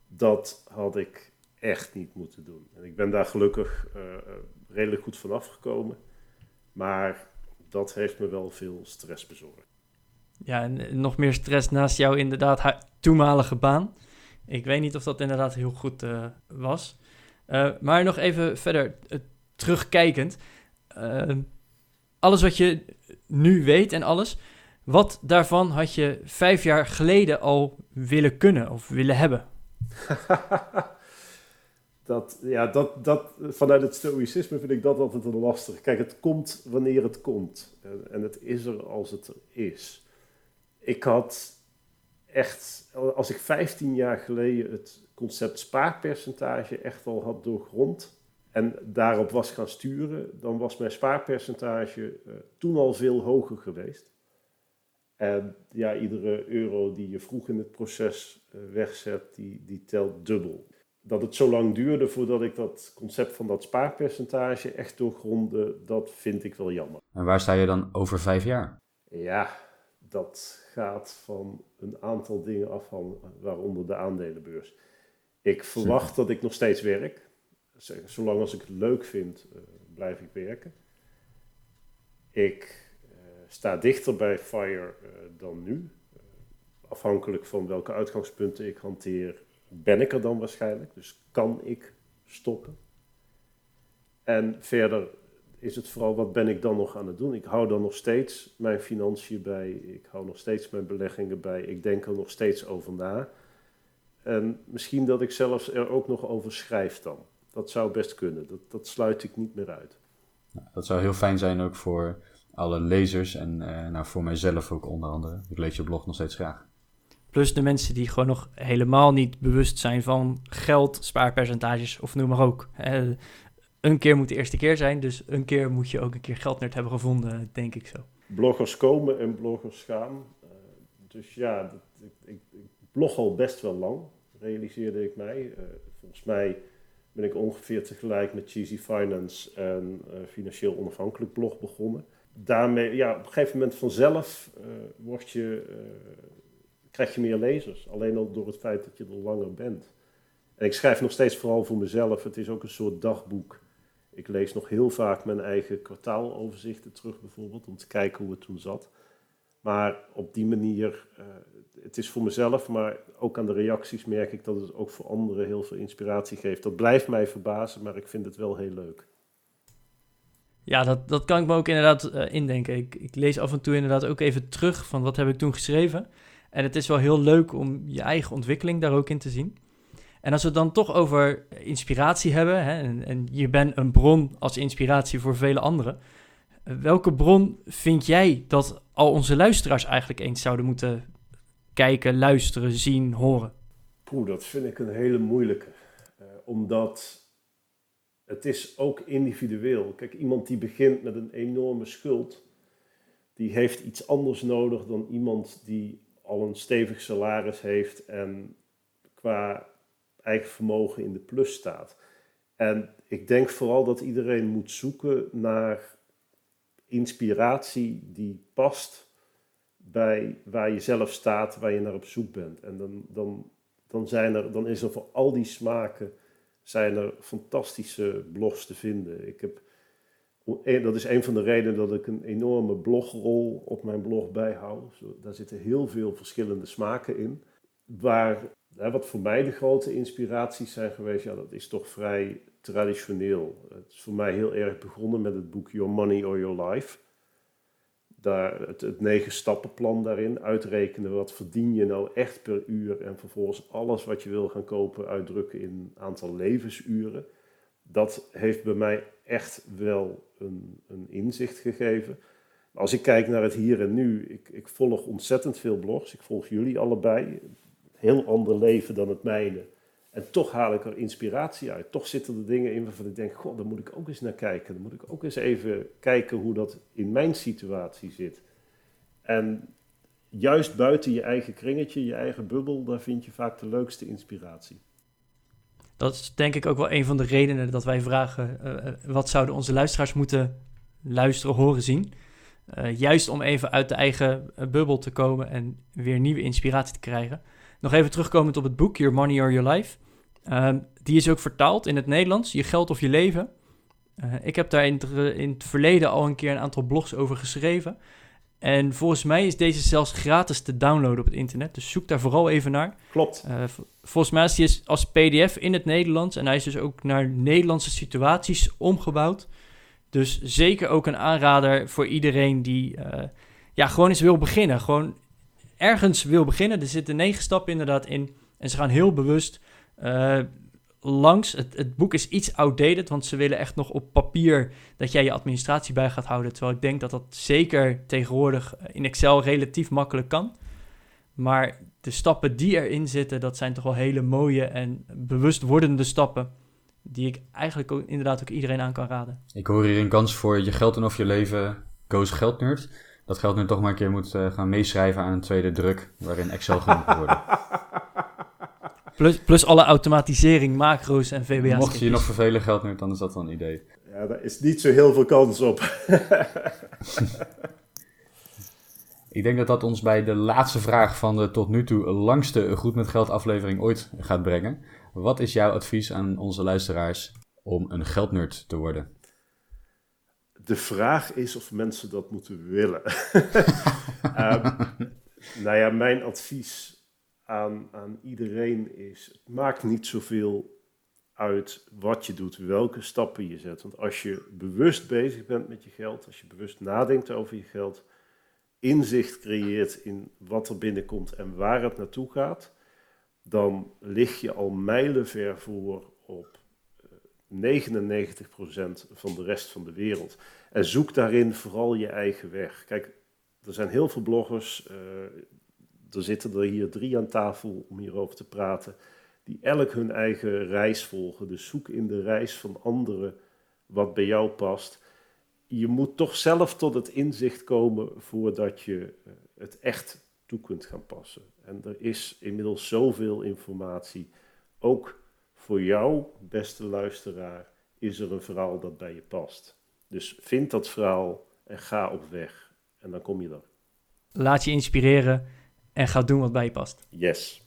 Dat had ik echt niet moeten doen. En ik ben daar gelukkig redelijk goed van afgekomen. Maar dat heeft me wel veel stress bezorgd. Ja, en nog meer stress naast jou inderdaad toenmalige baan. Ik weet niet of dat inderdaad heel goed uh, was. Uh, maar nog even verder uh, terugkijkend. alles wat je nu weet en alles, wat daarvan had je vijf jaar geleden al willen kunnen of willen hebben? dat, ja, dat, dat, vanuit het stoïcisme vind ik dat altijd een lastig. Kijk, het komt wanneer het komt. En het is er als het er is. Ik had echt, als ik 15 jaar geleden het concept spaarpercentage echt al had doorgrond en daarop was gaan sturen, dan was mijn spaarpercentage uh, toen al veel hoger geweest. En ja, iedere euro die je vroeg in het proces uh, wegzet, die, die telt dubbel dat het zo lang duurde voordat ik dat concept van dat spaarpercentage echt doorgronde, dat vind ik wel jammer. En waar sta je dan over vijf jaar? Ja, dat gaat van een aantal dingen af, van, waaronder de aandelenbeurs. Ik verwacht dat ik nog steeds werk. Zolang als ik het leuk vind, uh, blijf ik werken. Ik uh, sta dichter bij FIRE uh, dan nu. afhankelijk van welke uitgangspunten ik hanteer, ben ik er dan waarschijnlijk. Dus kan ik stoppen. En verder is het vooral wat ben ik dan nog aan het doen. Ik hou dan nog steeds mijn financiën bij. Ik hou nog steeds mijn beleggingen bij. Ik denk er nog steeds over na. En misschien dat ik zelfs er ook nog over schrijf dan. Dat zou best kunnen. Dat, dat sluit ik niet meer uit. Dat zou heel fijn zijn ook voor alle lezers en uh, nou, voor mijzelf ook onder andere. Ik lees je blog nog steeds graag. Plus de mensen die gewoon nog helemaal niet bewust zijn van geld, spaarpercentages of noem maar ook. een keer moet de eerste keer zijn, dus een keer moet je ook een keer geld net hebben gevonden, denk ik zo. Bloggers komen en bloggers gaan. Uh, dus ja, ik, ik, ik, blog al best wel lang. realiseerde ik mij. volgens mij ben ik ongeveer tegelijk met Cheesy Finance en Financieel Onafhankelijk blog begonnen. Daarmee, ja, op een gegeven moment vanzelf word je, krijg je meer lezers. Alleen al door het feit dat je er langer bent. En ik schrijf nog steeds vooral voor mezelf. Het is ook een soort dagboek. Ik lees nog heel vaak mijn eigen kwartaaloverzichten terug, bijvoorbeeld, om te kijken hoe het toen zat. Maar op die manier, uh, het is voor mezelf, maar ook aan de reacties merk ik dat het ook voor anderen heel veel inspiratie geeft. Dat blijft mij verbazen, maar ik vind het wel heel leuk. Ja, dat, dat kan ik me ook inderdaad uh, indenken. Ik, ik lees af en toe inderdaad ook even terug van wat heb ik toen geschreven. En het is wel heel leuk om je eigen ontwikkeling daar ook in te zien. En als we het dan toch over inspiratie hebben, hè, en, en, je bent een bron als inspiratie voor vele anderen, welke bron vind jij dat al onze luisteraars eigenlijk eens zouden moeten kijken, luisteren, zien, horen? Poeh, dat vind ik een hele moeilijke. Uh, omdat het is ook individueel. Kijk, iemand die begint met een enorme schuld, die heeft iets anders nodig dan iemand die al een stevig salaris heeft en qua eigen vermogen in de plus staat. En ik denk vooral dat iedereen moet zoeken naar inspiratie die past bij waar je zelf staat, waar je naar op zoek bent. En dan, dan, dan, zijn er, dan is er voor al die smaken zijn er fantastische blogs te vinden. Ik heb, dat is een van de redenen dat ik een enorme blogrol op mijn blog bijhoud. Daar zitten heel veel verschillende smaken in. Waar wat voor mij de grote inspiraties zijn geweest, ja, dat is toch vrij traditioneel. Het is voor mij heel erg begonnen met het boek Your Money or Your Life. Daar, het, het negen stappenplan daarin, uitrekenen wat verdien je nou echt per uur en vervolgens alles wat je wil gaan kopen uitdrukken in een aantal levensuren. Dat heeft bij mij echt wel een, een inzicht gegeven. Als ik kijk naar het hier en nu, ik, ik volg ontzettend veel blogs. Ik volg jullie allebei heel ander leven dan het mijne. En toch haal ik er inspiratie uit. Toch zitten er dingen in waarvan ik denk, god, daar moet ik ook eens naar kijken. Dan moet ik ook eens even kijken hoe dat in mijn situatie zit. En juist buiten je eigen kringetje, je eigen bubbel, daar vind je vaak de leukste inspiratie. Dat is denk ik ook wel een van de redenen dat wij vragen, uh, wat zouden onze luisteraars moeten luisteren, horen, zien. Uh, juist om even uit de eigen bubbel te komen en weer nieuwe inspiratie te krijgen. Nog even terugkomend op het boek Your Money or Your Life. Ehm, die is ook vertaald in het Nederlands, Je geld of je leven. Ik heb daar in in het, verleden al een keer een aantal blogs over geschreven. En volgens mij is deze zelfs gratis te downloaden op het internet. Dus zoek daar vooral even naar. Klopt. Uh, volgens mij is hij als PDF in het Nederlands. En hij is dus ook naar Nederlandse situaties omgebouwd. Dus zeker ook een aanrader voor iedereen die uh, ja, gewoon eens wil beginnen. Gewoon ergens wil beginnen. Er zitten negen stappen inderdaad in. En ze gaan heel bewust uh, langs. Het, het, boek is iets outdated, want ze willen echt nog op papier dat jij je administratie bij gaat houden. Terwijl ik denk dat dat zeker tegenwoordig in Excel relatief makkelijk kan. Maar de stappen die erin zitten, dat zijn toch wel hele mooie en bewust wordende stappen. Die ik eigenlijk ook, inderdaad ook iedereen aan kan raden. Ik hoor hier een kans voor je geld en of je leven, Koos Geldnerd dat geld nu toch maar een keer moet uh, gaan meeschrijven aan een tweede druk waarin Excel genoemd worden. Plus, plus alle automatisering, macro's en VBA's. Mocht je je nog vervelen geld dan is dat wel een idee. Ja, daar is niet zo heel veel kans op. Ik denk dat dat ons bij de laatste vraag van de tot nu toe langste Goed met Geld aflevering ooit gaat brengen. Wat is jouw advies aan onze luisteraars om een geldnerd te worden? De vraag is of mensen dat moeten willen. um, nou ja, mijn advies aan, iedereen is: het maakt niet zoveel uit wat je doet, welke stappen je zet. Want als je bewust bezig bent met je geld, als je bewust nadenkt over je geld, inzicht creëert in wat er binnenkomt en waar het naartoe gaat, dan lig je al mijlenver voor op 99% van de rest van de wereld. En zoek daarin vooral je eigen weg. Kijk, er zijn heel veel bloggers, uh, er zitten er hier drie aan tafel om hierover te praten, die elk hun eigen reis volgen. Dus zoek in de reis van anderen wat bij jou past. Je moet toch zelf tot het inzicht komen voordat je eh, het echt toe kunt gaan passen. En er is inmiddels zoveel informatie, ook voor jou, beste luisteraar, is er een verhaal dat bij je past. Dus vind dat verhaal en ga op weg. En dan kom je er. Laat je inspireren en ga doen wat bij je past. Yes.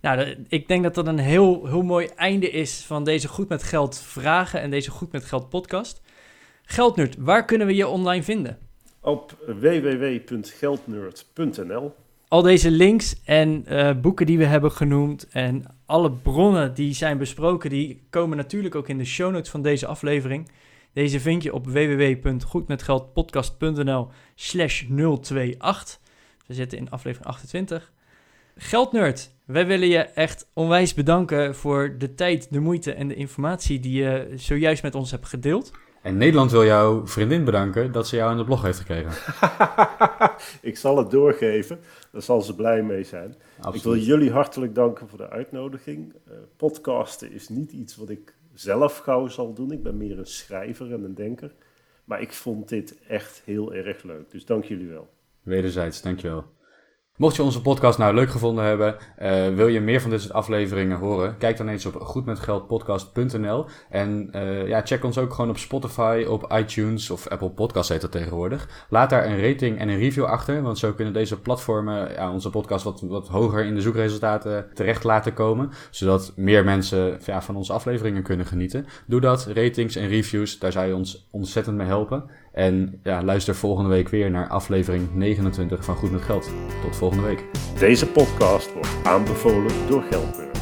Nou, ik denk dat dat een heel, heel mooi einde is van deze Goed met Geld vragen en deze Goed met Geld podcast. Geldnerd, waar kunnen we je online vinden? Op www.geldnerd.nl. Al deze links en uh, boeken die we hebben genoemd en alle bronnen die zijn besproken, die komen natuurlijk ook in de show notes van deze aflevering. Deze vind je op www.goedmetgeldpodcast.nl slash 028. We zitten in aflevering 28. Geldnerd, wij willen je echt onwijs bedanken voor de tijd, de moeite en de informatie die je zojuist met ons hebt gedeeld. En Nederland wil jouw vriendin bedanken dat ze jou in de blog heeft gekregen. ik zal het doorgeven, daar zal ze blij mee zijn. Ik wil jullie hartelijk danken voor de uitnodiging. Uh, podcasten is niet iets wat ik zelf gauw zal doen. Ik ben meer een schrijver en een denker. Maar ik vond dit echt heel erg leuk. Dus dank jullie wel. Wederzijds, dankjewel. Mocht je onze podcast nou leuk gevonden hebben, uh, wil je meer van dit soort afleveringen horen, kijk dan eens op goedmetgeldpodcast.nl en uh, ja, check ons ook gewoon op Spotify, op iTunes of Apple Podcasts heet dat tegenwoordig. Laat daar een rating en een review achter, want zo kunnen deze platformen ja, onze podcast wat, wat hoger in de zoekresultaten terecht laten komen, zodat meer mensen ja, van onze afleveringen kunnen genieten. Doe dat, ratings en reviews, daar zou je ons ontzettend mee helpen. En ja, luister volgende week weer naar aflevering 29 van Goed met Geld. Tot volgende week. Deze podcast wordt aanbevolen door Geldbeurs.